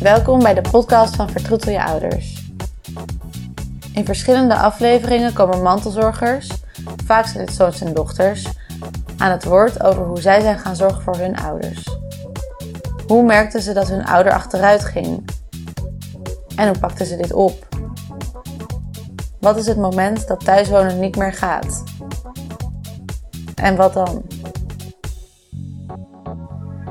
Welkom bij de podcast van Vertroetel je ouders. In verschillende afleveringen komen mantelzorgers, vaak zijn het zoons en dochters, aan het woord over hoe zij zijn gaan zorgen voor hun ouders. Hoe merkten ze dat hun ouder achteruit ging? En hoe pakten ze dit op? Wat is het moment dat thuiswonen niet meer gaat? En wat dan?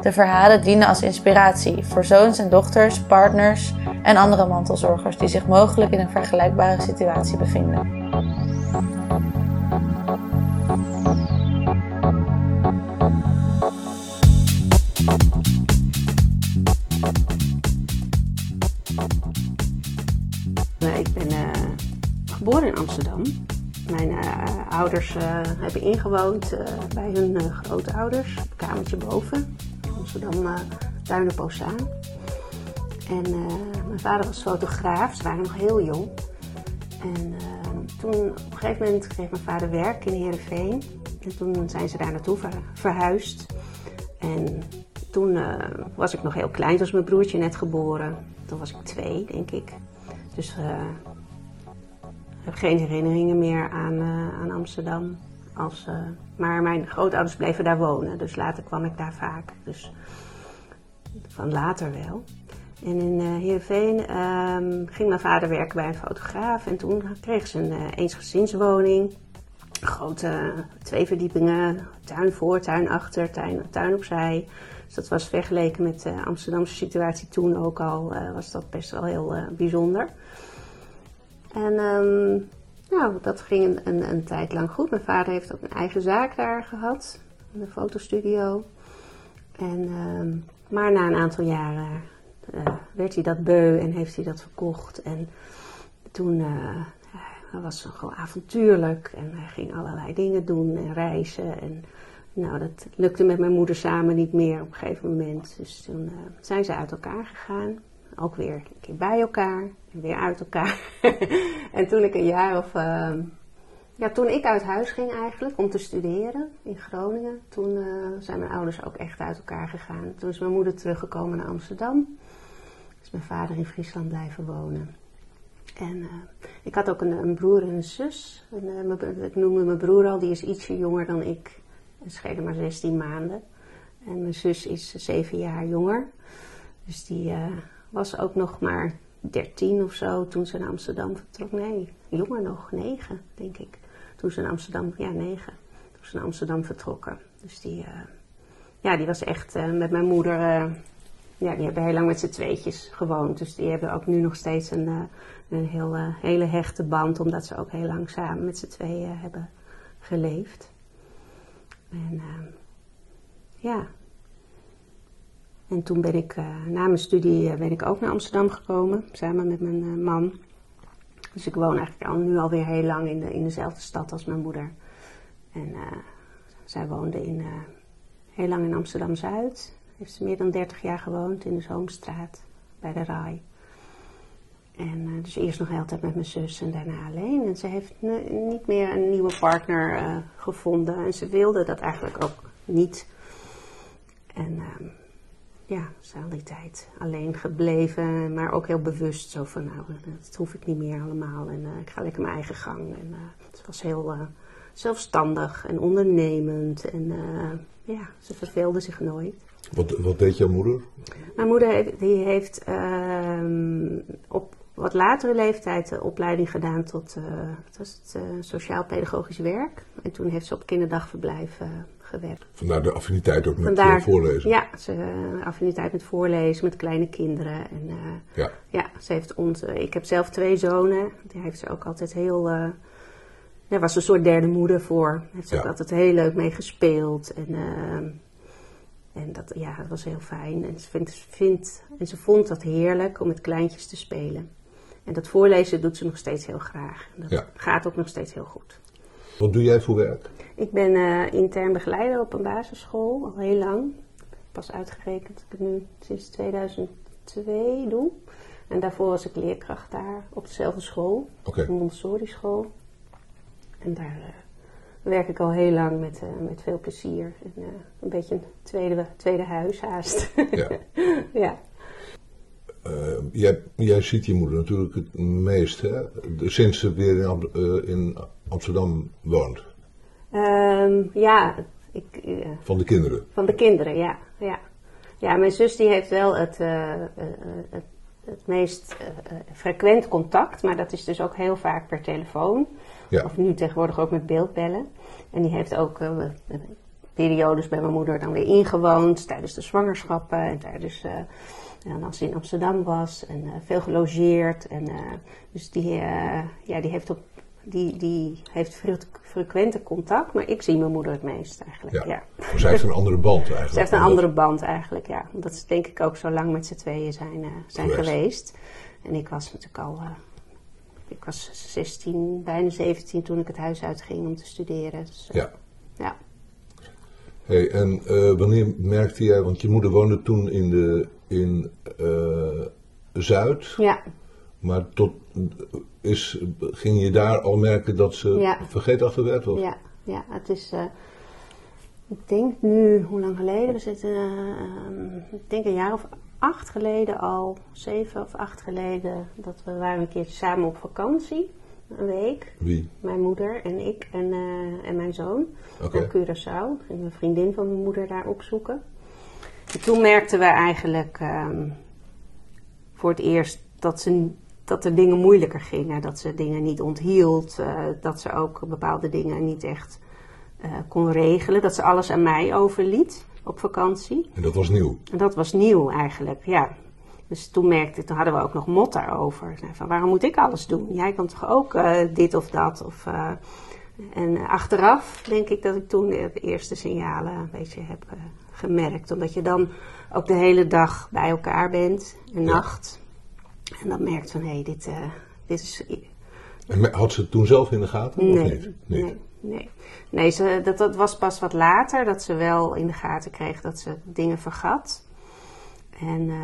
De verhalen dienen als inspiratie voor zoons en dochters, partners en andere mantelzorgers die zich mogelijk in een vergelijkbare situatie bevinden. Ik ben uh, geboren in Amsterdam. Mijn uh, ouders uh, hebben ingewoond bij hun grootouders, op kamertje boven. Amsterdam uh, Duinen-Pozaan. En mijn vader was fotograaf, ze waren nog heel jong. En toen, op een gegeven moment kreeg mijn vader werk in Heerenveen. En toen zijn ze daar naartoe verhuisd. En toen was ik nog heel klein, toen was mijn broertje net geboren. Toen was ik twee, denk ik. Dus uh, ik heb geen herinneringen meer aan, aan Amsterdam. Als, uh, maar mijn grootouders bleven daar wonen, dus later kwam ik daar vaak. Dus van later wel. En in uh, Heerenveen um, ging mijn vader werken bij een fotograaf. En toen kreeg ze een eensgezinswoning. Grote twee verdiepingen, tuin voor, tuin achter, tuin, tuin opzij. Dus dat was vergeleken met de Amsterdamse situatie toen ook al, uh, was dat best wel heel uh, bijzonder. En um, nou, dat ging een, een, een, tijd lang goed. Mijn vader heeft ook een eigen zaak daar gehad, een fotostudio. En, um, maar na een aantal jaren uh, werd hij dat beu en heeft hij dat verkocht. En toen hij was gewoon avontuurlijk en hij ging allerlei dingen doen en reizen. En, nou, dat lukte met mijn moeder samen niet meer op een gegeven moment. Dus toen uh, zijn ze uit elkaar gegaan. Ook weer een keer bij elkaar en weer uit elkaar. en toen ik een jaar of. Uh, ja, toen ik uit huis ging eigenlijk om te studeren in Groningen, toen uh, zijn mijn ouders ook echt uit elkaar gegaan. Toen is mijn moeder teruggekomen naar Amsterdam. Is mijn vader in Friesland blijven wonen. En uh, ik had ook een, een, broer en een zus. En, uh, mijn, ik noemde mijn broer al, die is ietsje jonger dan ik. Schelen maar 16 maanden. En mijn zus is 7 jaar jonger. Dus die was ook nog maar 13 of zo toen ze naar Amsterdam vertrok. Nee, jonger nog, 9 denk ik. Toen ze naar Amsterdam, ja 9. Toen ze naar Amsterdam vertrokken. Dus die, ja, die was echt met mijn moeder ja, die hebben heel lang met z'n tweetjes gewoond. Dus die hebben ook nu nog steeds een, een heel, hele hechte band, omdat ze ook heel lang samen met z'n tweeën hebben geleefd. En ja. En toen ben ik, na mijn studie, ben ik ook naar Amsterdam gekomen, samen met mijn man. Dus ik woon eigenlijk al, nu alweer heel lang in, in dezelfde stad als mijn moeder. En zij woonde in, heel lang in Amsterdam-Zuid heeft ze meer dan 30 jaar gewoond in de Zoomstraat bij de Rai. En dus eerst nog altijd met mijn zus en daarna alleen. En ze heeft niet meer een nieuwe partner gevonden. En ze wilde dat eigenlijk ook niet. En uh, ja, ze is al die tijd alleen gebleven. Maar ook heel bewust zo van, nou, dat hoef ik niet meer allemaal. En eh, ik ga lekker mijn eigen gang. En het was heel zelfstandig en ondernemend. En ja, ze verveelde zich nooit. Wat, wat deed jouw moeder? Mijn moeder die heeft uh, op wat latere leeftijd de opleiding gedaan tot uh, het, uh, sociaal-pedagogisch werk. En toen heeft ze op kinderdagverblijf uh, gewerkt. Vandaar de affiniteit ook met Vandaar, voorlezen? Ja, ze, affiniteit met voorlezen, met kleine kinderen. En, ja. ja, ze heeft ons, ik heb zelf twee zonen. Daar heeft ze ook altijd heel... ja, was een soort derde moeder voor. Heeft ze ja. ook altijd heel leuk mee gespeeld. En ehm, en dat, ja, dat was heel fijn. En ze, vindt, vindt, en ze vond dat heerlijk om met kleintjes te spelen. En dat voorlezen doet ze nog steeds heel graag. En dat Ja. gaat ook nog steeds heel goed. Wat doe jij voor werk? Ik ben eh, intern begeleider op een basisschool, al heel lang. Pas uitgerekend dat ik het nu sinds 2002 doe. En daarvoor was ik leerkracht daar op dezelfde school, Oké. een Montessori school. En daar eh, werk ik al heel lang met, eh, met veel plezier. En, een beetje een tweede, tweede huis haast. Ja. ja. jij, jij ziet je moeder natuurlijk het meest, hè? Sinds ze weer in, in Amsterdam woont. Ehm, ja. Ik, van de kinderen? Van de kinderen, ja. ja. Ja, mijn zus die heeft wel het, het het meest frequent contact, maar dat is dus ook heel vaak per telefoon. Ja. Of nu tegenwoordig ook met beeldbellen. En die heeft ook periodes bij mijn moeder dan weer ingewoond tijdens de zwangerschappen en tijdens. Uh, als ze in Amsterdam was en veel gelogeerd. En, dus die, ja, die heeft op die, die heeft frequente contact, maar ik zie mijn moeder het meest eigenlijk. Ja. ja. Zij heeft een andere band eigenlijk. Zij heeft een andere band eigenlijk, ja. Dat is denk ik ook zo lang met z'n tweeën zijn, uh, zijn geweest. En ik was natuurlijk al, uh, ik was 16, bijna 17 toen ik het huis uitging om te studeren. Dus, uh, ja. ja. Hey, en wanneer merkte jij, want je moeder woonde toen in, de, in Zuid. Ja. Maar tot, is, ging je daar al merken dat ze ja. vergeetachtig werd? Of? Ja, ja, het is. Uh, ik denk nu, hoe lang geleden? We zitten, uh, ik denk een jaar of acht geleden al, zeven of acht geleden, dat we waren een keer samen op vakantie. Een week. Wie? Mijn moeder en ik en, uh, en mijn zoon. Okay. Naar Curaçao. Ging een vriendin van mijn moeder daar opzoeken. En toen merkten we eigenlijk um, voor het eerst dat ze dat er dingen moeilijker gingen. Dat ze dingen niet onthield. Uh, dat ze ook bepaalde dingen niet echt uh, kon regelen. Dat ze alles aan mij overliet op vakantie. En dat was nieuw? En dat was nieuw eigenlijk, ja. Dus toen merkte toen hadden we ook nog mot daarover. Van waarom moet ik alles doen? Jij kan toch ook uh, dit of dat? Of, en achteraf denk ik dat ik toen de eerste signalen een beetje heb gemerkt. Omdat je dan ook de hele dag bij elkaar bent, en nacht. En dan merkt van, hé, hey, dit, uh, dit is... En had ze het toen zelf in de gaten? Nee, of niet? nee, nee. Nee, ze, dat, dat was pas wat later, dat ze wel in de gaten kreeg dat ze dingen vergat. En uh,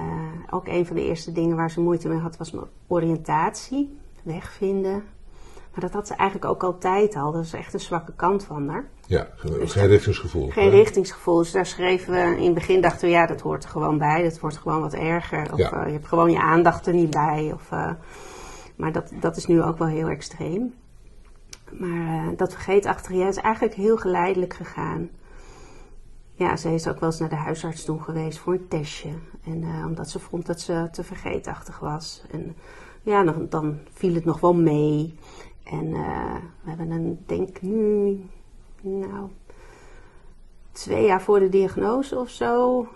ook een van de eerste dingen waar ze moeite mee had, was mijn oriëntatie, wegvinden. Maar dat had ze eigenlijk ook altijd al. Dat is echt een zwakke kant van haar. Ja, dus geen richtingsgevoel. Geen hè? richtingsgevoel. Dus daar schreven we, in het begin dachten we, ja, dat hoort er gewoon bij. Dat wordt gewoon wat erger. Of ja. uh, je hebt gewoon je aandacht er niet bij. Of, uh, maar dat, dat is nu ook wel heel extreem. Maar uh, dat vergeetachtige jaar is eigenlijk heel geleidelijk gegaan. Ja, ze is ook wel eens naar de huisarts toen geweest voor een testje. En omdat ze vond dat ze te vergeetachtig was. En ja, dan, dan viel het nog wel mee. En we hebben een, denk nu, nou, twee jaar voor de diagnose of zo,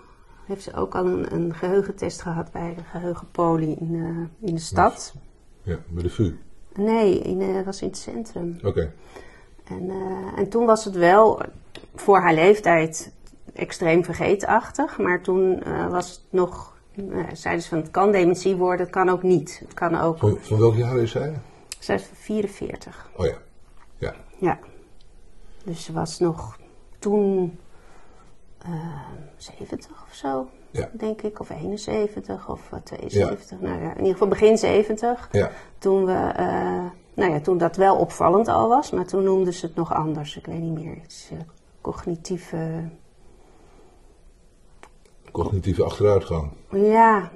heeft ze ook al een, een geheugentest gehad bij de geheugenpolie in, uh, in de stad. Ja, bij de VU? Nee, in, uh, was in het centrum. Oké. En, en toen was het wel voor haar leeftijd extreem vergeetachtig, maar toen was het nog, zeiden ze van het kan dementie worden, het kan ook niet. Het kan ook... Van, van welk jaar is zij? Zij is 44. Oh ja. Ja. Ja. Dus ze was nog toen uh, eh, 70 of zo, ja. denk ik. Of 71 of 72. Ja. Nou ja, in ieder geval begin 70. Ja. Toen we... Uh, nou ja, toen dat wel opvallend al was, maar toen noemden ze het nog anders. Ik weet niet meer. Het is uh, cognitieve. Cognitieve achteruitgang. Ja,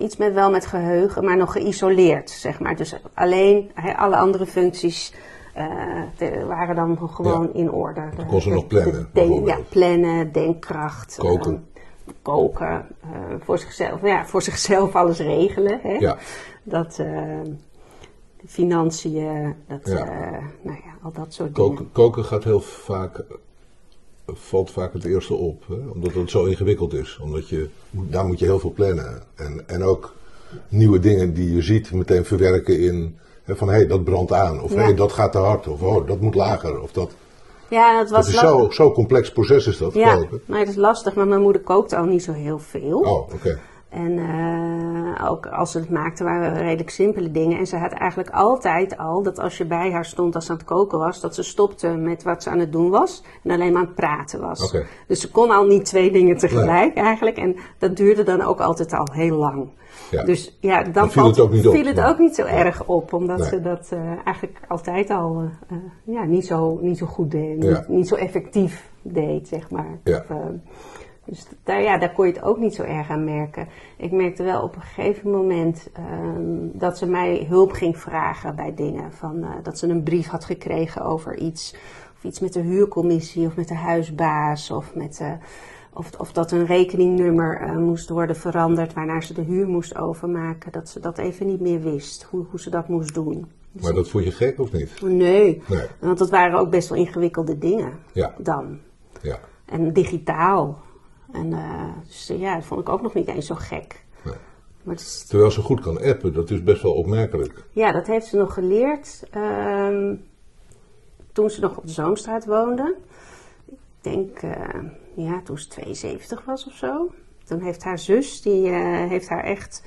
Iets met wel met geheugen, maar nog geïsoleerd, zeg maar. Dus alleen alle andere functies uh, waren dan gewoon in orde. Dan kon ze nog plannen. ja, plannen, denkkracht. Koken. Uh, koken. Uh, voor, zichzelf, ja, voor zichzelf alles regelen. Hè? Ja. Dat, financiën, dat, ja. nou ja, al dat soort koken, dingen. Koken gaat heel vaak valt vaak het eerste op. Hè? Omdat het zo ingewikkeld is. Omdat je, daar moet je heel veel plannen. En, en ook nieuwe dingen die je ziet meteen verwerken in... Van hé, hey, dat brandt aan. Of hé, hey, dat gaat te hard. Of oh, dat moet lager. Of dat... Ja, het was dat is zo'n zo complex proces is dat. Ja, maar het is lastig. Maar mijn moeder kookt al niet zo heel veel. Oh, oké. En uh, ook als ze het maakte waren redelijk simpele dingen. En ze had eigenlijk altijd al dat als je bij haar stond als ze aan het koken was, dat ze stopte met wat ze aan het doen was en alleen maar aan het praten was. Okay. Dus ze kon al niet twee dingen tegelijk nee. eigenlijk. En dat duurde dan ook altijd al heel lang. Ja. Dus ja, dan, dan viel, het, ook niet, viel het ook niet zo erg op, omdat nee. ze dat uh, eigenlijk altijd al uh, ja, niet, zo, niet zo goed deed, niet, niet, zo effectief deed, zeg maar. Ja. Of, Dus daar, ja, daar kon je het ook niet zo erg aan merken. Ik merkte wel op een gegeven moment ehm, dat ze mij hulp ging vragen bij dingen. Van, eh, dat ze een brief had gekregen over iets. Of iets met de huurcommissie of met de huisbaas. Of, met, eh, of, of dat een rekeningnummer eh, moest worden veranderd waarnaar ze de huur moest overmaken. Dat ze dat even niet meer wist, hoe, hoe ze dat moest doen. Dus Maar dat vond je gek of niet? Nee, Nee. want dat waren ook best wel ingewikkelde dingen Ja, dan. ja. En digitaal. En eh, dus eh, ja, dat vond ik ook nog niet eens zo gek. Nee. Maar is- Terwijl ze goed kan appen, dat is best wel opmerkelijk. ja, dat heeft ze nog geleerd ehm, toen ze nog op de Zoomstraat woonde. Ik denk, eh, ja, toen ze 72 was of zo. Toen heeft haar zus, die heeft haar echt,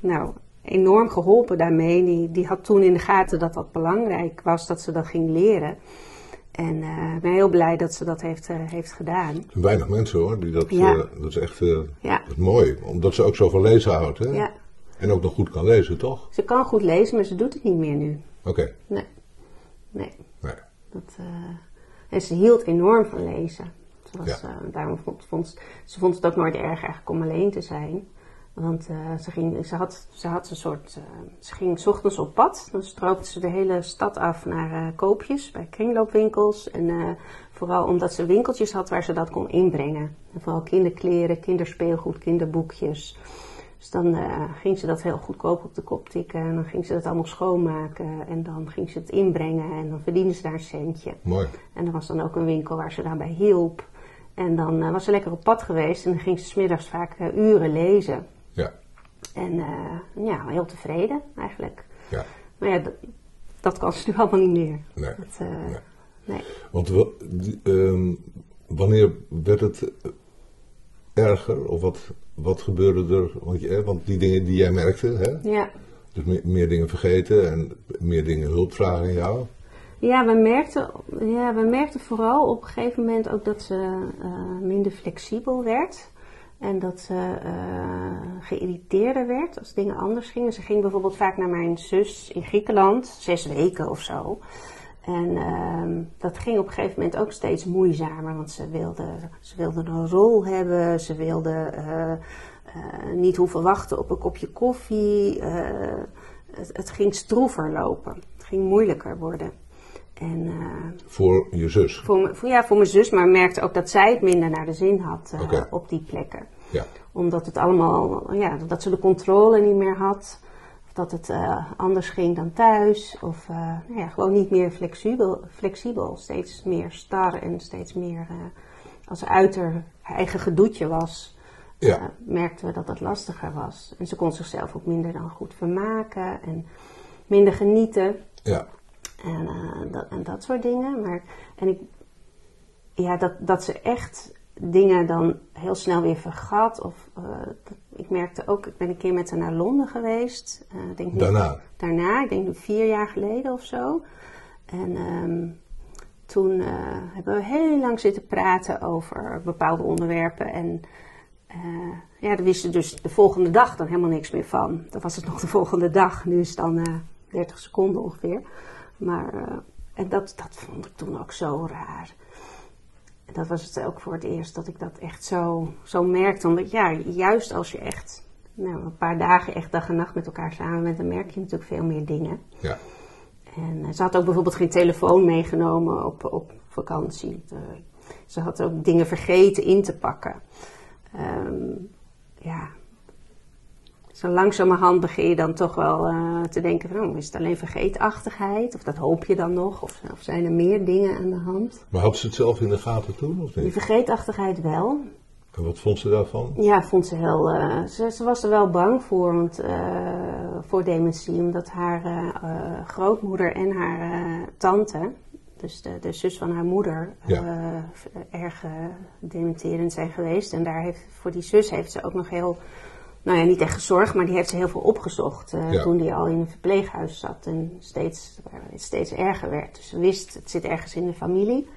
nou, enorm geholpen daarmee. Die, die had toen in de gaten dat dat belangrijk was, dat ze dat ging leren. En eh, ik ben heel blij dat ze dat heeft, eh, heeft gedaan. Er zijn weinig mensen hoor, die dat, Ja. eh, dat is echt Ja, dat is mooi. Omdat ze ook zoveel lezen houdt, hè? ja, En ook nog goed kan lezen, toch? ze kan goed lezen, maar ze doet het niet meer nu. Oké, Nee, nee. nee. Dat, en ze hield enorm van lezen. Ze, was, daarom vond, vond, ze vond het ook nooit erg eigenlijk om alleen te zijn. Want eh, ze, ging, ze, had, ze had een soort. eh, ze ging 's ochtends op pad. Dan stroopte ze de hele stad af naar eh, koopjes bij kringloopwinkels. En vooral omdat ze winkeltjes had waar ze dat kon inbrengen. En vooral kinderkleren, kinderspeelgoed, kinderboekjes. Dus dan ging ze dat heel goedkoop op de kop tikken. En dan ging ze dat allemaal schoonmaken. En dan ging ze het inbrengen. En dan verdiende ze daar een centje. Mooi. En er was dan ook een winkel waar ze daarbij hielp. En dan was ze lekker op pad geweest. En dan ging ze 's middags vaak uren lezen. En eh, ja, heel tevreden eigenlijk. ja. Maar ja, dat, dat kan ze nu allemaal niet meer. Nee. Dat, eh, Nee. nee. Want ehm, wanneer werd het eh, erger? Of wat, wat gebeurde er? Want, je, want die dingen die jij merkte, hè? Ja. Dus meer, meer dingen vergeten en meer dingen hulp vragen aan jou. Ja, we merkten, ja, we merkten vooral op een gegeven moment ook dat ze minder flexibel werd. En dat ze eh, geïrriteerder werd als dingen anders gingen. Ze ging bijvoorbeeld vaak naar mijn zus in Griekenland, zes weken of zo. En ehm, dat ging op een gegeven moment ook steeds moeizamer, want ze wilde, ze wilde een rol hebben, ze wilde eh, eh, niet hoeven wachten op een kopje koffie. het, het ging stroever lopen, het ging moeilijker worden. En eh, Voor je zus. voor, voor, ja, voor mijn zus, maar merkte ook dat zij het minder naar de zin had eh, op die plekken. Ja, Omdat het allemaal, ja, dat ze de controle niet meer had. Of dat het eh, anders ging dan thuis. Of nou ja, gewoon niet meer flexibel, flexibel. Steeds meer star en steeds meer als ze uit haar eigen gedoetje was. ja. merkten we dat dat lastiger was. En ze kon zichzelf ook minder dan goed vermaken en minder genieten. ja. En, eh, dat, en dat soort dingen. Maar, en ik, ja, dat, dat ze echt dingen dan heel snel weer vergat. Of, eh, ik merkte ook, ik ben een keer met haar naar Londen geweest. eh, ik denk nu- Daarna. Daarna, ik denk nu vier jaar geleden of zo. En ehm, toen hebben we heel lang zitten praten over bepaalde onderwerpen. En ja, daar wist ze dus de volgende dag dan helemaal niks meer van. Dan was het nog de volgende dag. Nu is het dan eh 30 seconden ongeveer. Maar, eh, en dat, dat vond ik toen ook zo raar. En dat was het ook voor het eerst dat ik dat echt zo, zo merkte. Omdat ja, juist als je echt nou, een paar dagen echt dag en nacht met elkaar samen bent, dan merk je natuurlijk veel meer dingen. Ja, En eh, ze had ook bijvoorbeeld geen telefoon meegenomen op, op vakantie. Eh, ze had ook dingen vergeten in te pakken. Ehm, ja. Zo langzamerhand begin je dan toch wel eh, te denken van, oh, is het alleen vergeetachtigheid? Of dat hoop je dan nog? Of, of zijn er meer dingen aan de hand? maar had ze het zelf in de gaten toen of Die vergeetachtigheid wel. En wat vond ze daarvan? Ja, vond ze heel. eh, ze, ze was er wel bang voor, want, eh, voor dementie, omdat haar grootmoeder en haar tante, dus de, de zus van haar moeder, Ja. erg dementerend zijn geweest. En daar heeft, voor die zus heeft ze ook nog heel, nou ja, niet echt gezorgd, maar die heeft ze heel veel opgezocht eh, Ja. toen die al in een verpleeghuis zat en steeds, het steeds erger werd. Dus ze wist, het zit ergens in de familie.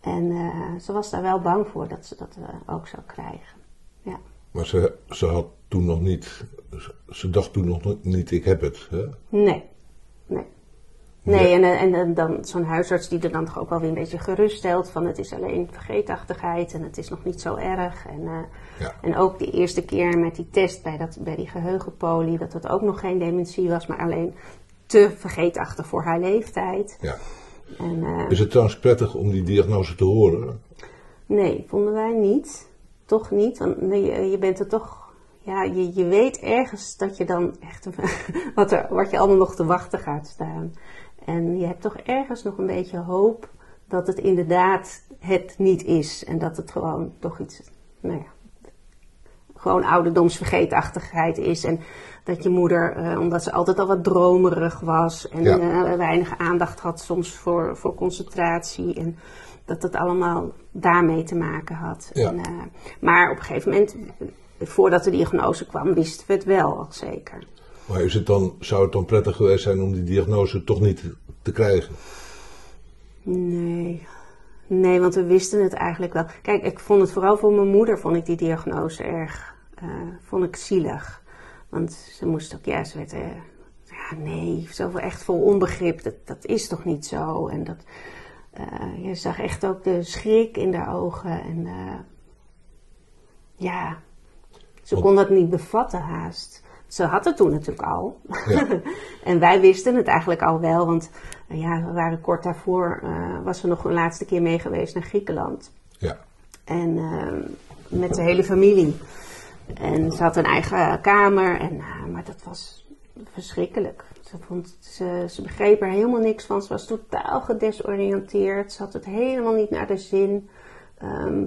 En eh, ze was daar wel bang voor dat ze dat eh, ook zou krijgen. Ja. Maar ze, ze had toen nog niet, ze dacht toen nog niet, ik heb het. Hè? Nee. Nee. En, en, en dan zo'n huisarts die er dan toch ook wel weer een beetje gerust stelt van het is alleen vergeetachtigheid en het is nog niet zo erg. En, eh, Ja. en ook de eerste keer met die test bij, dat, bij die geheugenpolie, dat het ook nog geen dementie was, maar alleen te vergeetachtig voor haar leeftijd. Ja. En, eh, Is het trouwens prettig om die diagnose te horen? Nee, vonden wij niet. Toch niet, want je, je bent er toch... Ja, je, je weet ergens dat je dan echt... wat, er, wat je allemaal nog te wachten gaat staan. En je hebt toch ergens nog een beetje hoop dat het inderdaad het niet is. En dat het gewoon toch iets... Nou ja, gewoon ouderdomsvergeetachtigheid is. En dat je moeder, eh, omdat ze altijd al wat dromerig was en Ja. eh, weinig aandacht had soms voor, voor concentratie. En dat het allemaal daarmee te maken had. Ja. En, eh, maar op een gegeven moment, voordat de diagnose kwam, wisten we het wel al zeker. Maar is het dan, zou het dan prettig geweest zijn om die diagnose toch niet te krijgen? Nee. Nee, want we wisten het eigenlijk wel. Kijk, ik vond het vooral voor mijn moeder, vond ik die diagnose erg, eh, vond ik zielig. Want ze moest ook, ja, ze werd, eh, ja, nee, zoveel echt vol onbegrip. Dat, dat is toch niet zo? En dat, eh, je zag echt ook de schrik in haar ogen. En ja, ze Want- kon dat niet bevatten haast. Ze had het toen natuurlijk al. Ja. en wij wisten het eigenlijk al wel, want eh, ja, we waren kort daarvoor, eh, was ze nog een laatste keer mee geweest naar Griekenland. Ja. En eh, met de hele familie. En ze had een eigen kamer, en, eh, maar dat was verschrikkelijk. Ze, vond, ze, ze begreep er helemaal niks van. Ze was totaal gedesoriënteerd. Ze had het helemaal niet naar de zin. Ehm,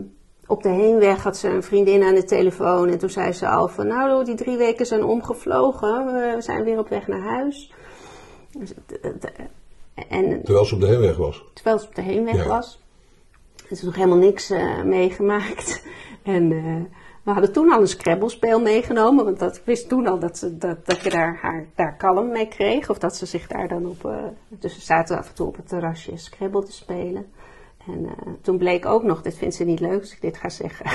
op de heenweg had ze een vriendin aan de telefoon. En toen zei ze al van, nou die drie weken zijn omgevlogen. We zijn weer op weg naar huis. Dus, En Terwijl ze op de heenweg was. terwijl ze op de heenweg Ja. was. Ze nog helemaal niks eh, meegemaakt. En eh, we hadden toen al een scrabbelspeel meegenomen. Want dat, ik wist toen al dat, ze, dat, dat je daar, haar daar kalm mee kreeg. Of dat ze zich daar dan op... eh, dus we zaten af en toe op het terrasje scrabble te spelen. En eh, toen bleek ook nog, dit vindt ze niet leuk als ik dit ga zeggen.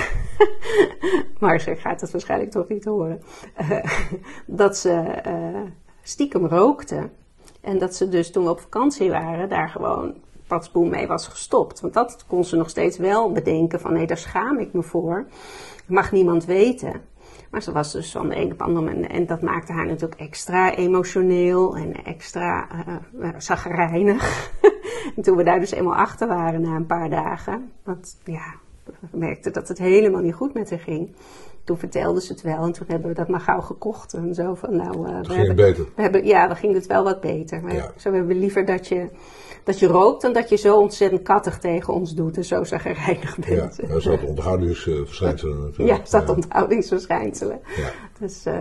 maar ze gaat het waarschijnlijk toch niet horen. Eh, dat ze eh, stiekem rookte. En dat ze dus toen we op vakantie waren, daar gewoon patsboom mee was gestopt. Want dat kon ze nog steeds wel bedenken van nee, daar schaam ik me voor. Mag niemand weten. Maar ze was dus van de een op de andere. En dat maakte haar natuurlijk extra emotioneel en extra zagrijnig. en toen we daar dus eenmaal achter waren na een paar dagen. Want ja, we merkten dat het helemaal niet goed met haar ging. Toen vertelde ze het wel en toen hebben we dat maar gauw gekocht. En zo van nou, eh, we hebben- beter. we hebben, ja, dan ging het wel wat beter. Maar Ja. zo hebben we liever dat je, dat je rookt dan dat je zo ontzettend kattig tegen ons doet en zo zagrijnig Ja, bent. er zat onthoudingsverschijnselen Ja, natuurlijk. er zat onthoudingsverschijnselen. Ja. Dus eh,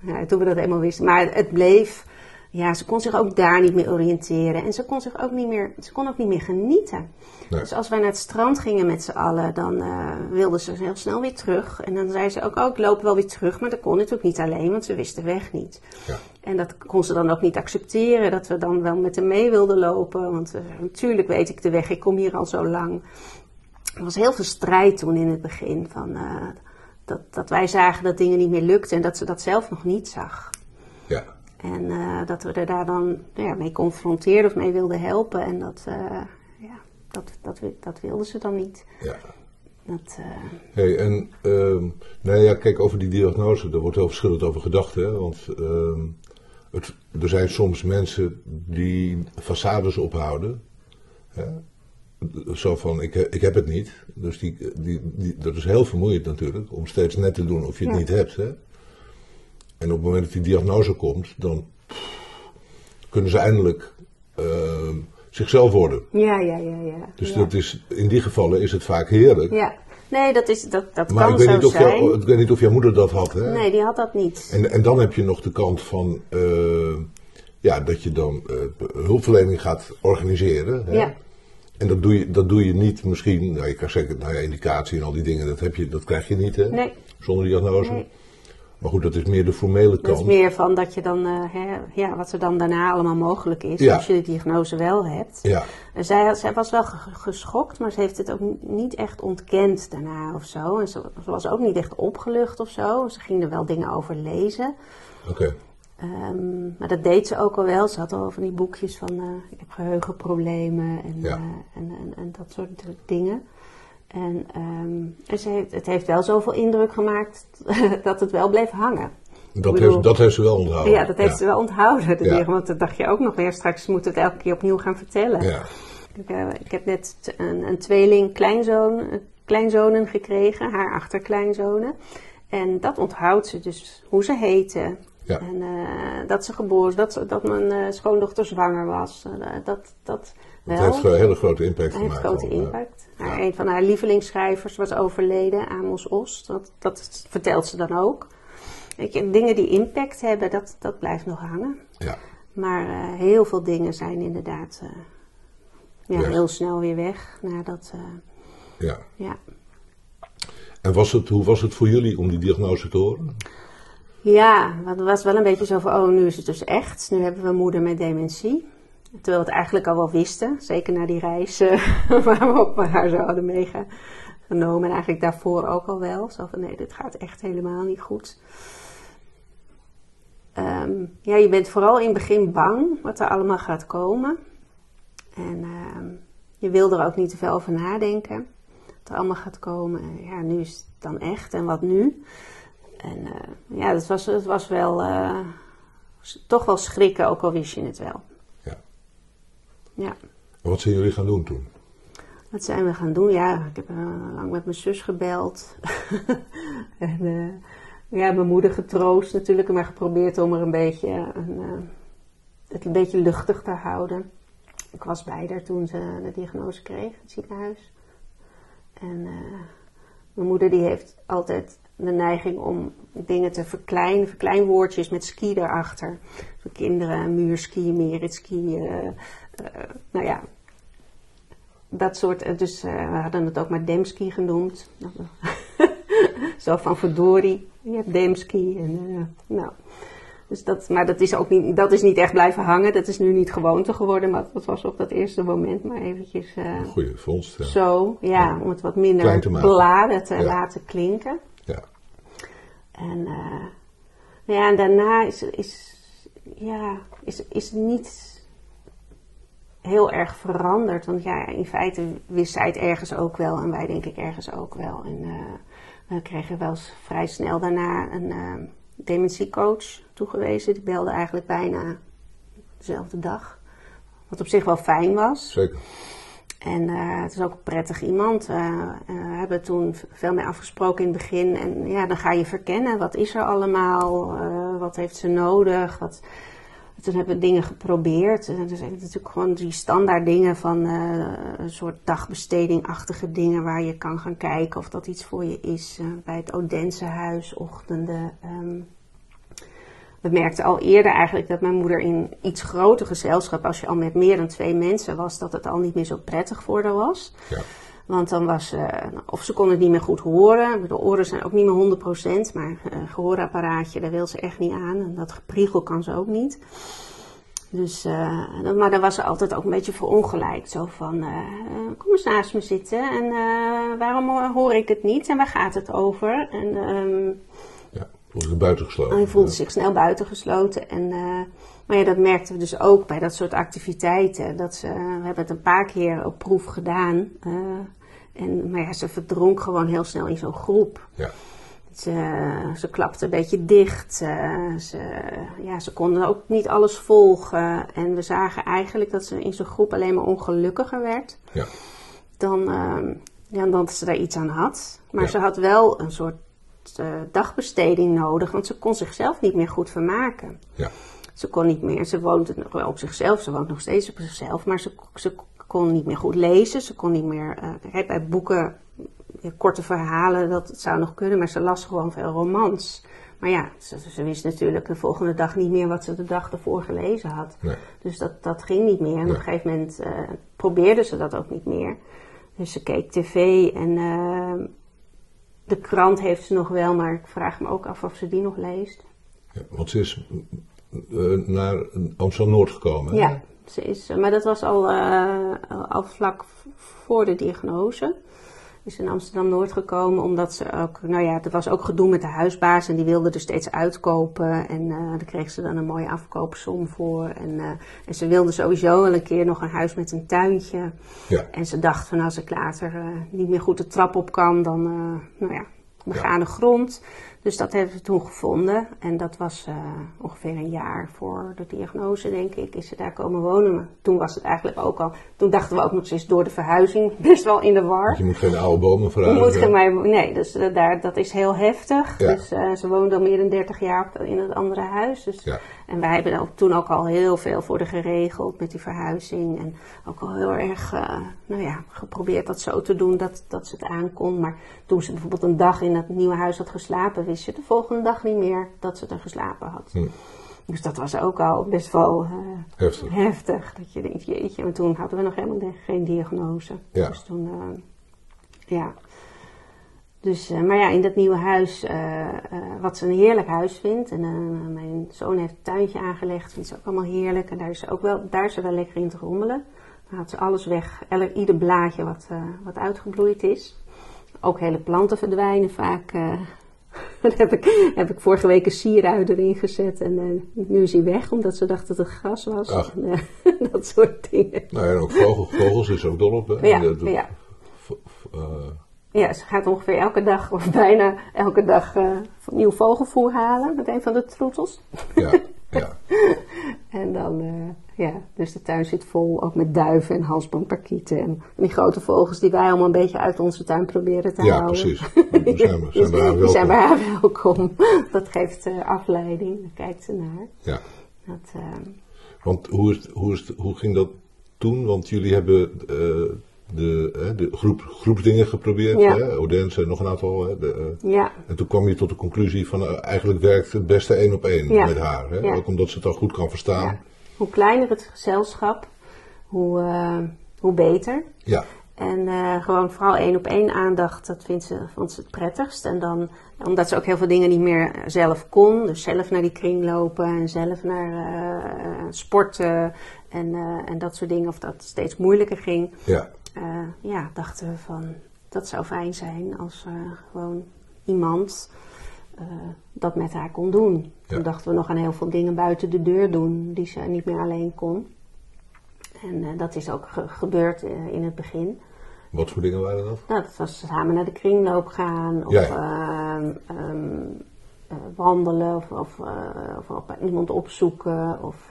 ja, toen we dat eenmaal wisten. Maar het bleef, ja, ze kon zich ook daar niet meer oriënteren. En ze kon zich ook niet meer, ze kon ook niet meer genieten. Nee. Dus als wij naar het strand gingen met z'n allen, dan eh wilde ze heel snel weer terug. En dan zei ze ook, oh, ik loop wel weer terug. Maar dat kon natuurlijk niet alleen, want ze wist de weg niet. Ja. En dat kon ze dan ook niet accepteren, dat we dan wel met hem mee wilden lopen. Want eh, natuurlijk weet ik de weg, ik kom hier al zo lang. Er was heel veel strijd toen in het begin. Van, eh, dat, dat wij zagen dat dingen niet meer lukten en dat ze dat zelf nog niet zag. Ja. En eh, dat we er daar dan nou ja, mee confronteerden of mee wilden helpen. En dat, eh, ja, dat, dat, dat wilde ze dan niet. ja. Dat, eh, Hey, en ehm nou ja, kijk, over die diagnose, daar wordt heel verschillend over gedacht. Hè? Want ehm, het, er zijn soms mensen die façades ophouden. Hè? Zo van, ik, ik heb het niet. Dus die, die, die, dat is heel vermoeiend natuurlijk, om steeds net te doen of je het Ja. niet hebt. Hè? En op het moment dat die diagnose komt, dan kunnen ze eindelijk ehm, zichzelf worden. ja, ja, ja, ja. Dus ja. dat is, in die gevallen is het vaak heerlijk. Ja, nee, dat, is, dat, dat Maar kan ik weet, zo niet of zijn. jou, ik weet niet of jouw moeder dat had. Hè? Nee, die had dat niet. En, en dan heb je nog de kant van eh, ja, dat je dan eh, hulpverlening gaat organiseren. Hè? Ja. En dat doe, je, dat doe je niet misschien, nou, je kan zeggen, nou ja, indicatie en al die dingen, dat, heb je, dat krijg je niet hè? Nee. zonder diagnose. Nee. Maar goed, dat is meer de formele Dat kant. is meer van dat je dan, eh, hè, ja, wat er dan daarna allemaal mogelijk is, Ja. als je de diagnose wel hebt. Ja, En zij, zij was wel ge- geschokt, maar ze heeft het ook niet echt ontkend daarna of zo. En ze, ze was ook niet echt opgelucht of zo. Ze ging er wel dingen over lezen. oké. Ehm, maar dat deed ze ook al wel. Ze had al van die boekjes van eh, ik heb geheugenproblemen en, Ja. eh, en, en, en dat soort dingen. En, ehm, en ze heeft, het heeft wel zoveel indruk gemaakt dat het wel bleef hangen. Dat, bedoel- heeft, dat heeft ze wel onthouden. ja, dat heeft ze wel onthouden. De Ja. dier- Want dat dacht je ook nog weer. Straks moeten we het elke keer opnieuw gaan vertellen. Ja, Ik, eh, ik heb net een, een tweeling kleinzoon, eh, kleinzonen gekregen, haar achterkleinzonen. En dat onthoudt ze dus, hoe ze heten. Ja. En eh, dat ze geboren is, dat, dat mijn eh, schoondochter zwanger was. Eh, dat, dat dat wel. heeft een hele grote impact gemaakt. grote al, ja. impact. Haar, een van haar lievelingsschrijvers was overleden, Amos Ost. Dat, dat vertelt ze dan ook. Weet je, dingen die impact hebben, dat, dat blijft nog hangen. Ja. Maar heel veel dingen zijn inderdaad ja, heel snel weer weg. Nadat, Ja. ja. En was het, hoe was het voor jullie om die diagnose te horen? Ja, het was wel een beetje zo van, oh nu is het dus echt. Nu hebben we moeder met dementie. Terwijl we het eigenlijk al wel wisten. Zeker na die reis eh, waar we op haar zo hadden meegenomen. En eigenlijk daarvoor ook al wel. Zo van, nee, dit gaat echt helemaal niet goed. Ehm, ja, je bent vooral in het begin bang wat er allemaal gaat komen. En ehm, je wil er ook niet te veel over nadenken. Wat er allemaal gaat komen. En ja, nu is het dan echt. En wat nu? En eh, ja, dat was, het was wel eh, toch wel schrikken, ook al wist je het wel. Ja. Ja. En wat zijn jullie gaan doen toen? Wat zijn we gaan doen? Ja, ik heb eh, lang met mijn zus gebeld. en ja, mijn moeder getroost natuurlijk. Maar geprobeerd om er een beetje, een, het een beetje luchtig te houden. Ik was bij haar toen ze de diagnose kreeg in het ziekenhuis. En mijn moeder die heeft altijd de neiging om dingen te verkleinen. Verkleinwoordjes met ski erachter. Voor kinderen, muurski, meritski. eh, eh, nou ja, dat soort, eh, dus we hadden het ook maar Demski genoemd. Zo van verdorie, je hebt Demski. En, nou. dus dat, maar dat is ook niet, dat is niet echt blijven hangen. Dat is nu niet gewoonte geworden, maar dat was op dat eerste moment maar eventjes eh, Goeie vondst. Ja. zo. Ja, om het wat minder beladen te Ja. laten klinken. En, eh, nou ja, en daarna is, is, ja, is, is het niet heel erg veranderd. Want ja, in feite wist zij het ergens ook wel en wij denk ik ergens ook wel. En eh, we kregen wel vrij snel daarna een eh, dementiecoach toegewezen. Die belde eigenlijk bijna dezelfde dag. Wat op zich wel fijn was. Zeker. En eh, het is ook een prettig iemand. Eh, eh, we hebben toen veel meer afgesproken in het begin. En ja, dan ga je verkennen. Wat is er allemaal? Wat heeft ze nodig? Wat... Toen hebben we dingen geprobeerd. En er zijn natuurlijk gewoon die standaard dingen van een soort dagbestedingachtige dingen waar je kan gaan kijken of dat iets voor je is. Bij het Odense huis, ochtenden. ehm. We merkten al eerder eigenlijk dat mijn moeder in iets groter gezelschap, als je al met meer dan twee mensen was, dat het al niet meer zo prettig voor haar was. Ja. Want dan was ze, of ze kon het niet meer goed horen. Bedoel, oren zijn ook niet meer 100%, maar een gehoorapparaatje, daar wil ze echt niet aan. En dat gepriegel kan ze ook niet. Dus, eh, maar dan was ze altijd ook een beetje verongelijkt. Zo van, eh, eh, kom eens naast me zitten en eh, waarom hoor ik het niet en waar gaat het over? En ehm, Voelde zich buitengesloten. hij voelde zich snel buitengesloten. En, eh, maar ja, dat merkten we dus ook bij dat soort activiteiten. Dat ze, we hebben het een paar keer op proef gedaan. eh, en, maar ja, ze verdronk gewoon heel snel in zo'n groep. Ja. Ze, ze klapte een beetje dicht. eh, ze, ja, ze konden ook niet alles volgen. En we zagen eigenlijk dat ze in zo'n groep alleen maar ongelukkiger werd. Ja. Dan, ehm, ja, dan dat ze daar iets aan had. Maar Ja. ze had wel een soort eh, dagbesteding nodig. Want ze kon zichzelf niet meer goed vermaken. Ja. Ze kon niet meer, ze woont nog wel op zichzelf, ze woont nog steeds op zichzelf, maar ze, ze kon niet meer goed lezen. Ze kon niet meer, eh, bij boeken, ja, korte verhalen, dat zou nog kunnen, maar ze las gewoon veel romans. Maar ja, ze, ze wist natuurlijk de volgende dag niet meer wat ze de dag ervoor gelezen had. Nee. Dus dat, dat ging niet meer. En op een gegeven moment eh, probeerde ze dat ook niet meer. Dus ze keek tv en eh, de krant heeft ze nog wel, maar ik vraag me ook af of ze die nog leest. Ja, Want ze is eh, naar Amsterdam-Noord gekomen. hè? Ja, ze is, maar dat was al, eh, al vlak voor de diagnose. Is in Amsterdam-Noord gekomen. Omdat ze ook, nou ja, er was ook gedoe met de huisbaas. En die wilde er steeds uitkopen. En uh, daar kreeg ze dan een mooie afkoopsom voor. En, uh, en ze wilde sowieso wel een keer nog een huis met een tuintje. Ja. En ze dacht van als ik later uh, niet meer goed de trap op kan, dan, nou ja, begane ja. grond. Dus dat hebben we toen gevonden. En dat was uh, ongeveer een jaar voor de diagnose, denk ik, is ze daar komen wonen. Maar toen was het eigenlijk ook al. Toen dachten we ook nog eens door de verhuizing best wel in de war. Want je moet geen oude bomen verhuizen. Je moet geen, maar, nee, dus uh, daar, dat is heel heftig. Ja. Dus uh, ze woonde al meer dan 30 jaar in het andere huis. Dus, ja. En wij hebben ook, toen ook al heel veel voor de geregeld met die verhuizing. En ook al heel erg, nou ja, geprobeerd dat zo te doen dat, dat ze het aankon. Maar toen ze bijvoorbeeld een dag in het nieuwe huis had geslapen, wist ze de volgende dag niet meer dat ze er geslapen had. Hm. Dus dat was ook al best wel uh, heftig. heftig. Dat je denkt, jeetje, maar toen hadden we nog helemaal geen diagnose. Ja. Dus toen, uh, ja. Dus, uh, maar ja, in dat nieuwe huis, wat ze een heerlijk huis vindt. En mijn zoon heeft een tuintje aangelegd, vindt ze ook allemaal heerlijk. En daar is ze ook wel, daar is ze wel lekker in te rommelen. Dan haalt ze alles weg, elk, ieder blaadje wat, wat uitgebloeid is. Ook hele planten verdwijnen vaak. Dat heb ik, heb ik vorige week een sierui erin gezet en uh, nu is hij weg omdat ze dacht dat het gras was. Ach. En, uh, dat soort dingen. Nou ja, en ook vogel, vogels is ook dol op. Hè? Ja, Dat- ja. uh, ja, ze gaat ongeveer elke dag, of bijna elke dag, nieuw vogelvoer halen met een van de troetels. ja, ja. En dan, uh, ja, dus de tuin zit vol, ook met duiven en halsbandparkieten. En die grote vogels die wij allemaal een beetje uit onze tuin proberen te ja, houden. precies. Zijn we, zijn we daar Die zijn bij welkom. haar welkom. Dat geeft uh, afleiding, daar kijkt ze naar. Ja. Dat, uh, Want hoe, is, hoe, is, hoe ging dat toen? Want jullie hebben eh, hè, de groep, groepsdingen geprobeerd. Ja. Hè? Odense en nog een aantal. Hè? De, eh, ja, en toen kwam je tot de conclusie van eh, eigenlijk werkt het beste één op één Ja. met haar. Hè? Ja. Ook omdat ze het dan goed kan verstaan. ja. Hoe kleiner het gezelschap, hoe, uh, hoe beter. Ja, En gewoon vooral één op één aandacht, dat vindt ze, vond ze het prettigst. En dan, omdat ze ook heel veel dingen niet meer zelf kon. Dus zelf naar die kring lopen en zelf naar sporten en, en dat soort dingen. Of dat steeds moeilijker ging. ja, Uh, ja, dachten we van, dat zou fijn zijn als uh, gewoon iemand uh, dat met haar kon doen. Ja. Toen dachten we nog aan heel veel dingen buiten de deur doen die ze niet meer alleen kon. En dat is ook ge gebeurd in het begin. wat voor dingen waren dat? Nou, dat was samen naar de kringloop gaan of Ja, um, uh, wandelen of, of, of op iemand opzoeken of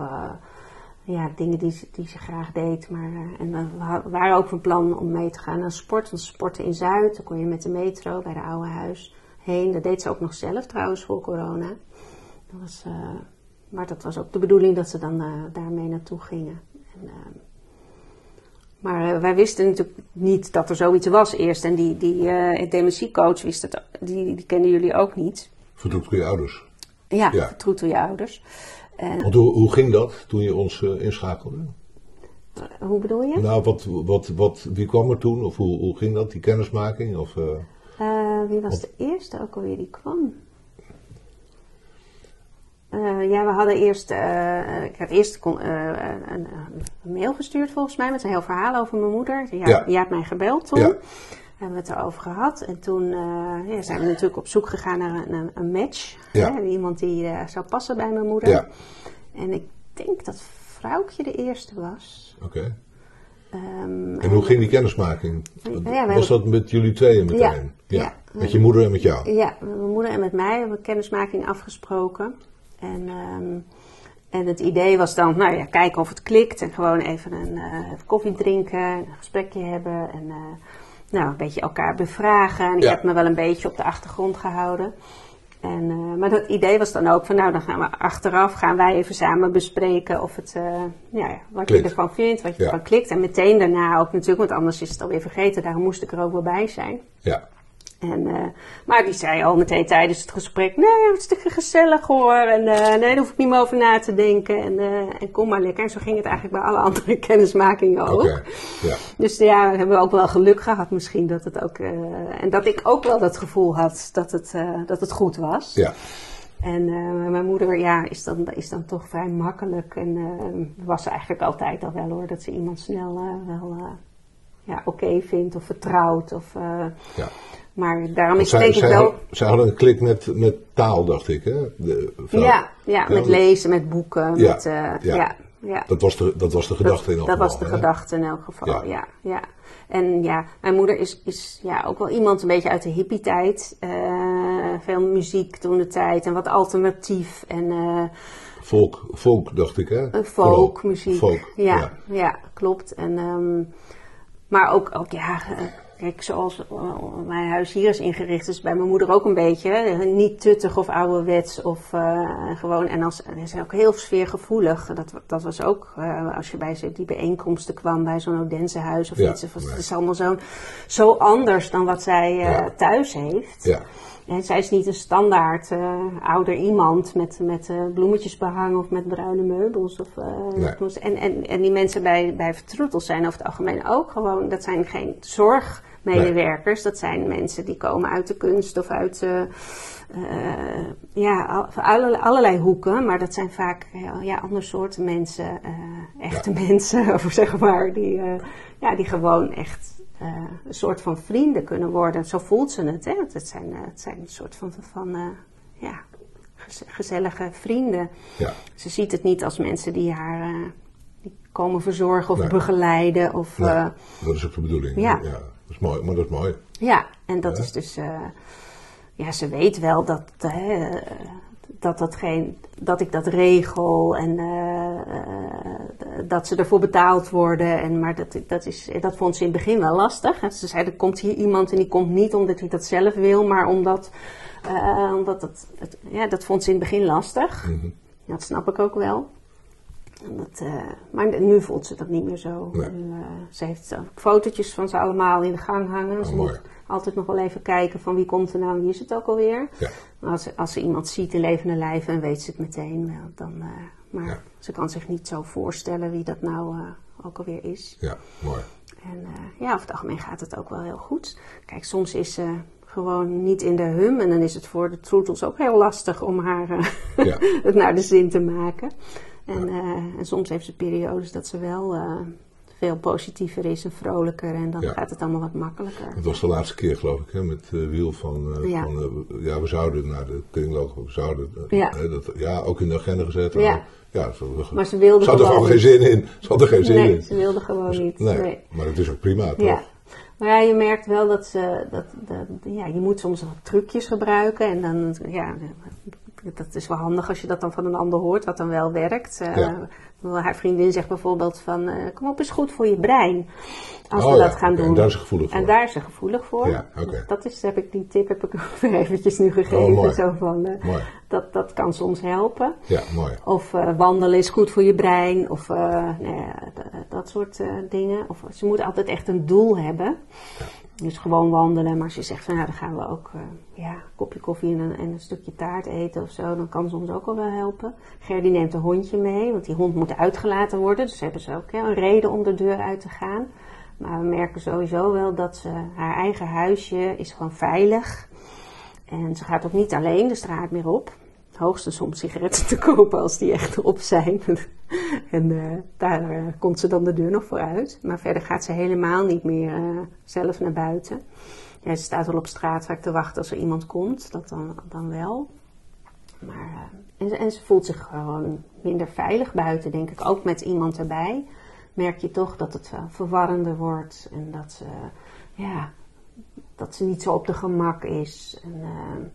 ja, dingen die, ze- die ze graag deed. Maar, uh, en we wa- waren ook van plan om mee te gaan naar sport. Want sporten in Zuid, dan kon je met de metro bij de oude huis heen. Dat deed ze ook nog zelf trouwens voor corona. Dat was, uh, maar dat was ook de bedoeling dat ze dan uh, daarmee naartoe gingen. En, uh, maar wij wisten natuurlijk niet dat er zoiets was eerst. En die, die dementiecoach wist het, die, die kenden jullie ook niet. Verdoet je ouders. Ja, Ja. je ouders. En, Want hoe, hoe ging dat toen je ons eh, inschakelde? uh, hoe bedoel je? Nou, wat, wat, wat, wie kwam er toen? Of hoe, hoe ging dat, die kennismaking? Of, eh, Uh, wie was de eerste ook alweer die kwam? Uh, ja, we hadden eerst, uh, ik had eerst kon, uh, een, een mail gestuurd volgens mij met een heel verhaal over mijn moeder. Ja, Ja. Je hebt mij gebeld toen. Ja. Hebben we het erover gehad. En toen uh, ja, zijn we natuurlijk op zoek gegaan naar een, een match. Ja. Hè, iemand die uh, zou passen bij mijn moeder. ja, En ik denk dat Vrouwtje de eerste was. oké. Um, En hoe ging die kennismaking? Ja, Was dat met jullie tweeën meteen? Ja, ja. Met je moeder en met jou? Ja, met mijn moeder en met mij hebben we kennismaking afgesproken. En, ehm, en het idee was dan, nou ja, kijken of het klikt. En gewoon even een eh, koffie drinken, een gesprekje hebben. En eh, nou, een beetje elkaar bevragen. En ik Ja. heb me wel een beetje op de achtergrond gehouden. En, eh, maar dat idee was dan ook van, nou, dan gaan we achteraf, gaan wij even samen bespreken of het, eh, ja, ja, wat Klikt. je ervan vindt, wat je Ja. ervan klikt. En meteen daarna ook natuurlijk, want anders is het alweer vergeten. Daarom moest ik er ook wel bij zijn. Ja, En, uh, maar die zei al meteen tijdens het gesprek: Nee, hartstikke gezellig hoor. En uh, nee, daar hoef ik niet meer over na te denken. En, uh, en kom maar lekker. En zo ging het eigenlijk bij alle andere kennismakingen ook. Ja, Dus ja, we hebben ook wel geluk gehad misschien dat het ook. en dat ik ook wel dat gevoel had dat het, dat het goed was. ja, En mijn moeder ja, is, dan, is dan toch vrij makkelijk. En was eigenlijk altijd al wel hoor, dat ze iemand snel wel ja, oké vindt of vertrouwt. Of, eh, Ja. Maar daarom is zij, denk ik wel... zij hadden een klik met, met taal, dacht ik. Hè? De, Ja, ja, met lezen, met boeken. Ja, Met, eh, ja. ja. Ja, Dat was de, dat was de gedachte in elk dat geval. was de hè? gedachte in elk geval, Ja. ja. En ja, mijn moeder is, is ja, ook wel iemand een beetje uit de hippie-tijd. Eh, veel muziek toen de tijd en wat alternatief en eh, Folk, folk, dacht ik, hè? folk, muziek. Folk, ja, ja. klopt. En, ehm, maar ook, ook ja, kijk, zoals eh, mijn huis hier is ingericht, is bij mijn moeder ook een beetje. Niet tuttig of ouderwets of eh, gewoon. En als, en ze zijn ook heel sfeergevoelig. Dat, dat was ook, eh, als je bij ze- die bijeenkomsten kwam bij zo'n Odensehuis of Ja, iets. of-. Het is allemaal zo, zo anders dan wat zij Ja. thuis heeft. Ja, En zij is niet een standaard ouder iemand met, met eh, bloemetjesbehang of met bruine meubels. Of, Nee. en, en, en die mensen bij, bij Vertroetels zijn over het algemeen ook gewoon, dat zijn geen zorgmedewerkers. Dat zijn mensen die komen uit de kunst of uit eh, eh, ja, allerlei, allerlei hoeken. Maar dat zijn vaak ja, ja, ander soorten mensen, eh, echte mensen, of zeg maar, die, eh, ja, die gewoon echt eh, een soort van vrienden kunnen worden. Zo voelt ze het. Hè? Het, zijn, eh, het zijn een soort van, van eh, ja, gez- gezellige vrienden. ja. Ze ziet het niet als mensen die haar eh, die komen verzorgen of Nee. begeleiden. Of, Nee, eh, dat is ook de bedoeling. ja. Dat is mooi, maar dat is mooi. ja, en dat Ja. is dus. eh, ja, ze weet wel dat, eh, dat, dat, geen, dat ik dat regel en eh, dat ze ervoor betaald worden. En, maar dat, dat, is, dat vond ze in het begin wel lastig. En ze zei: er komt hier iemand en die komt niet omdat hij dat zelf wil, maar omdat. omdat het, het- ja, dat vond ze in het begin lastig. Mhm. Dat snap ik ook wel. En dat, eh, maar nu voelt ze dat niet meer zo. Nee. Eh, ze heeft fotootjes van ze allemaal in de gang hangen. ze Oh, mooi. moet altijd nog wel even kijken van wie komt er nou en wie is het ook alweer. Ja. Als, ze- als ze iemand ziet in levende lijven, weet ze het meteen. Dan, eh, maar Ja. ze kan zich niet zo voorstellen wie dat nou ook alweer is. Ja, mooi. En ja, over het algemeen gaat het ook wel heel goed. Kijk, soms is ze gewoon niet in de hum. En dan is het voor de troetels ook heel lastig om haar Ja. het naar de zin te maken. En, eh, en soms heeft ze periodes dat ze wel eh, veel positiever is en vrolijker. En dan Ja. gaat het allemaal wat makkelijker. Het was de laatste keer, geloof ik, hè, met eh, Wiel van, Ja. van ja, we zouden naar de kringloop, we zouden, Ja. hè, dat, ja, ook in de agenda gezet. Ja. ja ze, Maar ze wilde ze had er gewoon gewoon geen zin in. Ze had er geen zin Nee, in. ze wilde gewoon niet. Nee, Nee. maar het is ook prima, toch? Ja. Maar ja, je merkt wel dat ze, dat, dat, ja, je moet soms wat trucjes gebruiken. En dan, ja, dat is wel handig als je dat dan van een ander hoort, wat dan wel werkt. Ja. Haar vriendin zegt bijvoorbeeld van, eh, kom op, is goed voor je brein. Als Oh we ja, dat gaan doen. en daar is ze gevoelig voor. En daar is ze gevoelig voor. Ja. Dat is, heb ik, die tip heb ik ook weer eventjes nu Oh, gegeven. zo van, eh, Mooi. dat, dat kan soms helpen. Ja, mooi. Of wandelen is goed voor je brein. Of nou ja, dat soort dingen. Of ze moeten altijd echt een doel hebben. Dus gewoon wandelen. Maar als je zegt van nou dan gaan we ook eh, ja, een kopje koffie en een, en een stukje taart eten of zo. Dan kan soms ook al wel helpen. Ger die neemt een hondje mee. Want die hond moet uitgelaten worden. Dus hebben ze ook een reden om de deur uit te gaan. Maar we merken sowieso wel dat ze haar eigen huisje is gewoon veilig. En ze gaat ook niet alleen de straat meer op. Hoogstens om sigaretten te kopen als die echt op zijn. en eh, daar eh, komt ze dan de deur nog voor uit. Maar verder gaat ze helemaal niet meer eh, zelf naar buiten. Ja, ze staat wel op straat vaak te wachten als er iemand komt. Dat dan, dan wel. Maar, en, ze- en ze voelt zich gewoon minder veilig buiten, denk ik. Ook met iemand erbij merk je toch dat het verwarrender wordt. En dat ze, ja, dat ze niet zo op de gemak is. En,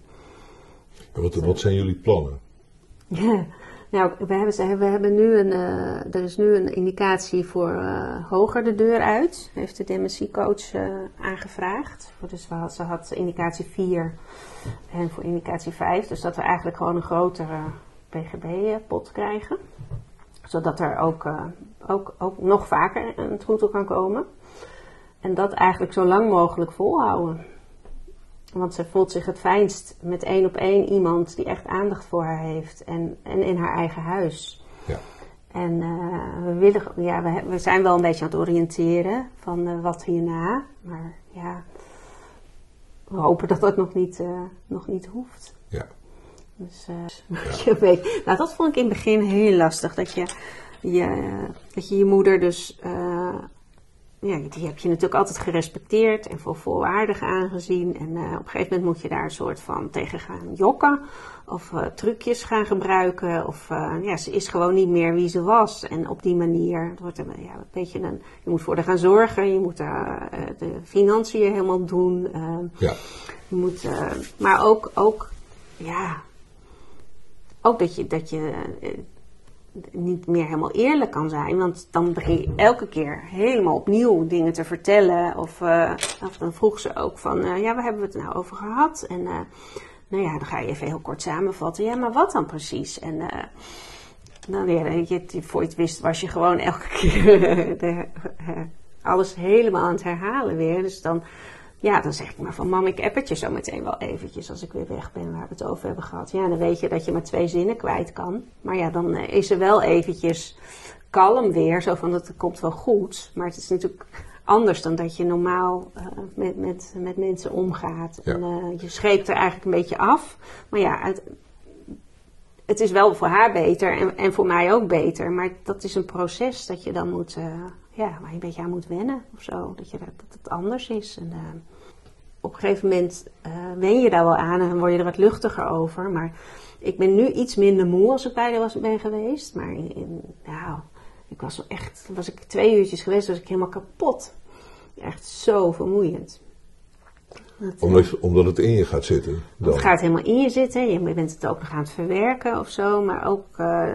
En wat, zijn jullie plannen? ja, nou, we hebben, we hebben nu een, eh, er is nu een indicatie voor eh, hoger de deur uit. Heeft de dementiecoach eh aangevraagd. Dus ze had indicatie 4 en voor indicatie 5. Dus dat we eigenlijk gewoon een grotere PGB-pot krijgen. Zodat er ook, ook, ook nog vaker een troetel kan komen. En dat eigenlijk zo lang mogelijk volhouden. Want ze voelt zich het fijnst met één op één iemand die echt aandacht voor haar heeft. En, en in haar eigen huis. Ja. En eh, we, willen, ja, we, zijn wel een beetje aan het oriënteren van eh, wat hierna. Maar ja, we hopen dat dat nog niet, eh, nog niet hoeft. Ja. Dus je weet, nou, dat vond ik in het begin heel lastig. Dat je je, dat je, je moeder dus ja, die heb je natuurlijk altijd gerespecteerd en voor volwaardig aangezien. En eh, op een gegeven moment moet je daar een soort van tegen gaan jokken. Of uh, trucjes gaan gebruiken. Of uh, ja, ze is gewoon niet meer wie ze was. En op die manier, het wordt een, ja, een beetje een, je moet voor haar gaan zorgen. Je moet de financiën helemaal doen. ja. Je moet, maar ook, ook, ja, ook dat je, dat je niet meer helemaal eerlijk kan zijn. Want dan begin je elke keer helemaal opnieuw dingen te vertellen. Of, uh, of dan vroeg ze ook van, uh, ja, waar hebben we het nou over gehad? En uh, nou ja, dan ga je even heel kort samenvatten. Ja, maar wat dan precies? En dan, ja, je, voor je het wist was je gewoon elke keer alles helemaal aan het herhalen weer. Dus dan ja, dan zeg ik maar van mam, ik app het je zo meteen wel eventjes als ik weer weg ben waar we het over hebben gehad. Ja, dan weet je dat je maar twee zinnen kwijt kan. Maar ja, dan eh, is er wel eventjes kalm weer, zo van het komt wel goed. Maar het is natuurlijk anders dan dat je normaal uh, met, met, met mensen omgaat. En uh, je scheept er eigenlijk een beetje af. Maar ja, het, het is wel voor haar beter en, en voor mij ook beter. Maar dat is een proces dat je dan moet, uh, ja, waar je een beetje aan moet wennen of zo. Dat, je, dat het anders is. En, uh, op een gegeven moment uh, wen je daar wel aan en word je er wat luchtiger over. Maar ik ben nu iets minder moe als ik bij was, ben geweest. Maar in, nou, ik was echt, was ik twee uurtjes geweest, was ik helemaal kapot. Echt zo vermoeiend omdat, omdat het in je gaat zitten. Dan. Het gaat helemaal in je zitten. Je bent het ook nog aan het verwerken of zo. Maar ook, uh,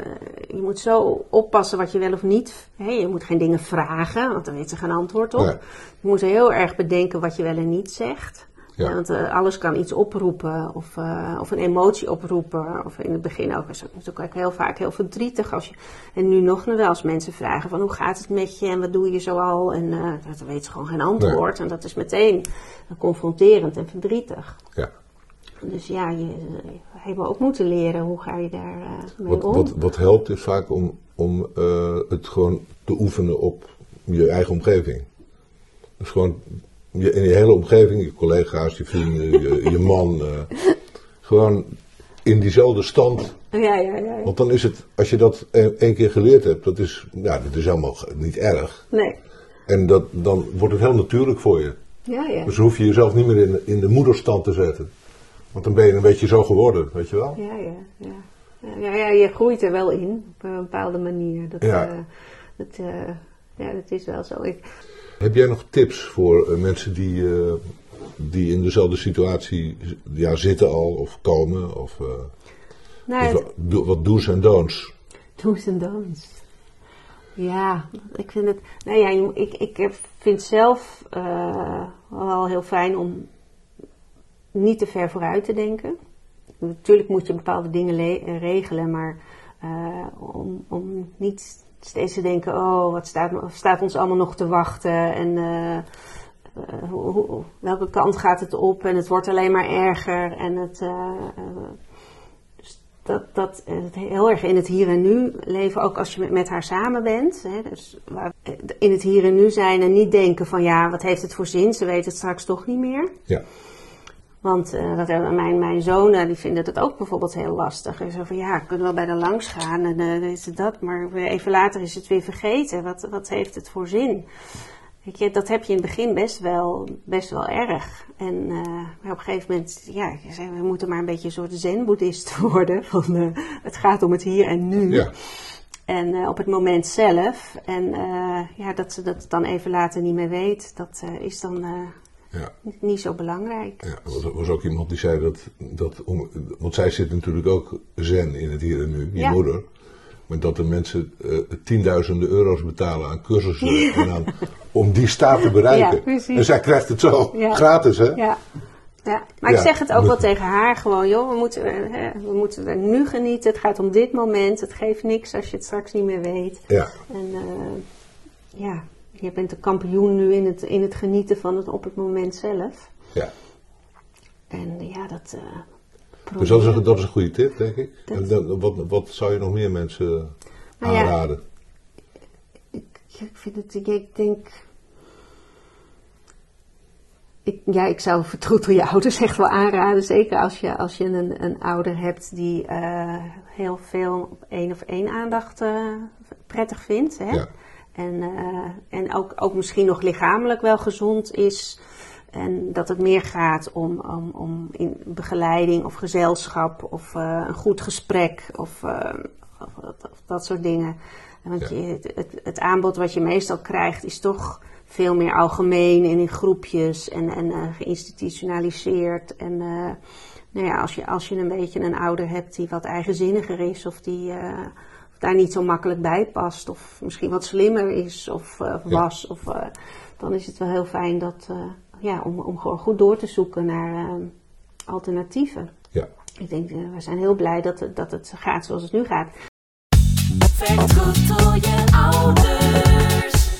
je moet zo oppassen wat je wel of niet. Hè, je moet geen dingen vragen, want dan weet ze geen antwoord op. Je moet heel erg bedenken wat je wel en niet zegt. Ja. want uh, alles kan iets oproepen of, uh, of een emotie oproepen. Of in het begin ook. is het natuurlijk heel vaak heel verdrietig. Als je, en nu nog wel als mensen vragen van hoe gaat het met je en wat doe je zoal. En uh, dan weet ze gewoon geen antwoord. En dat is meteen confronterend en verdrietig. Ja. Dus ja, je, je hebben ook moeten leren hoe ga je daar mee wat, om. Wat, wat helpt is vaak om, om het gewoon te oefenen op je eigen omgeving. Dus gewoon je, in je hele omgeving, je collega's, je vrienden, je, je man, uh, gewoon in diezelfde stand. Ja, ja, ja, Want dan is het, als je dat één keer geleerd hebt, dat is, ja, dat is helemaal niet erg. Nee. En dat, dan wordt het heel natuurlijk voor je. Ja, ja. Dus hoef je jezelf niet meer in, in de moederstand te zetten. Want dan ben je een beetje zo geworden, weet je wel? Ja, ja, ja. Ja, ja, je groeit er wel in, op een bepaalde manier. Dat, ja. Uh, dat, uh, ja, dat is wel zo. Ik, heb jij nog tips voor uh, mensen die, uh, die in dezelfde situatie ja, zitten al of komen? Of, uh, nou, wat do's en don'ts? Do's en don'ts. Ja, ik vind het. Nou ja, ik, ik vind zelf wel heel fijn om niet te ver vooruit te denken. Natuurlijk moet je bepaalde dingen regelen, maar om, om niet steeds te denken, oh, wat staat, staat ons allemaal nog te wachten en uh, hoe, welke kant gaat het op en het wordt alleen maar erger en het, uh, dat, dat heel erg in het hier en nu leven, ook als je met haar samen bent. Hè, dus in het hier en nu zijn en niet denken van ja, wat heeft het voor zin, ze weet het straks toch niet meer. Ja. Want uh, dat, mijn, mijn zonen die vinden het ook bijvoorbeeld heel lastig. En zo van ja, kunnen we bij de langs gaan en uh, is het dat, maar even later is het weer vergeten. Wat, wat heeft het voor zin? Weet je, dat heb je in het begin best wel, best wel erg. En uh, maar op een gegeven moment, ja, we moeten maar een beetje een soort zen-boeddhist worden. Van, het gaat om het hier en nu. Ja. En op het moment zelf. En ja, dat ze dat dan even later niet meer weet, dat is dan ja. Niet zo belangrijk. Ja, er was ook iemand die zei dat, dat om, want zij zit natuurlijk ook zen in het hier en nu, je Ja. moeder. Maar dat de mensen eh, tienduizenden euro's betalen aan cursussen en aan, om die staat te bereiken. En zij krijgt het zo, gratis hè? Ja. Ja, maar ik zeg het ook wel tegen haar gewoon, joh, we moeten, eh, hè, we moeten er nu genieten. Het gaat om dit moment. Het geeft niks als je het straks niet meer weet. Ja. En eh, ja, je bent de kampioen nu in het, in het genieten van het op het moment zelf. ja. En ja, dat. eh, Dus dat is, een, dat is een goede tip, denk ik. Dat- En wat, wat zou je nog meer mensen Nou ja, aanraden? ik, ik vind het, ik- ik denk. Ik, ja, ik zou vertroetel je ouders echt wel aanraden. Zeker als je, als je een, een ouder hebt die eh, heel veel één of één aandacht eh, prettig vindt. Hè? Ja. En, uh, en ook, ook misschien nog lichamelijk wel gezond is. En dat het meer gaat om, om, om in begeleiding of gezelschap of uh, een goed gesprek of, uh, of, of, dat soort dingen. Want ja. je, het, het, aanbod wat je meestal krijgt is toch veel meer algemeen en in groepjes en, en uh, geïnstitutionaliseerd. En nou ja, als je, als je een beetje een ouder hebt die wat eigenzinniger is of die daar niet zo makkelijk bij past of misschien wat slimmer is of was, ja. of, dan is het wel heel fijn dat ja, om, om gewoon goed door te zoeken naar uh, alternatieven. Ja. Ik denk, uh, we zijn heel blij dat het, dat het gaat zoals het nu gaat. Vertroetel je ouders.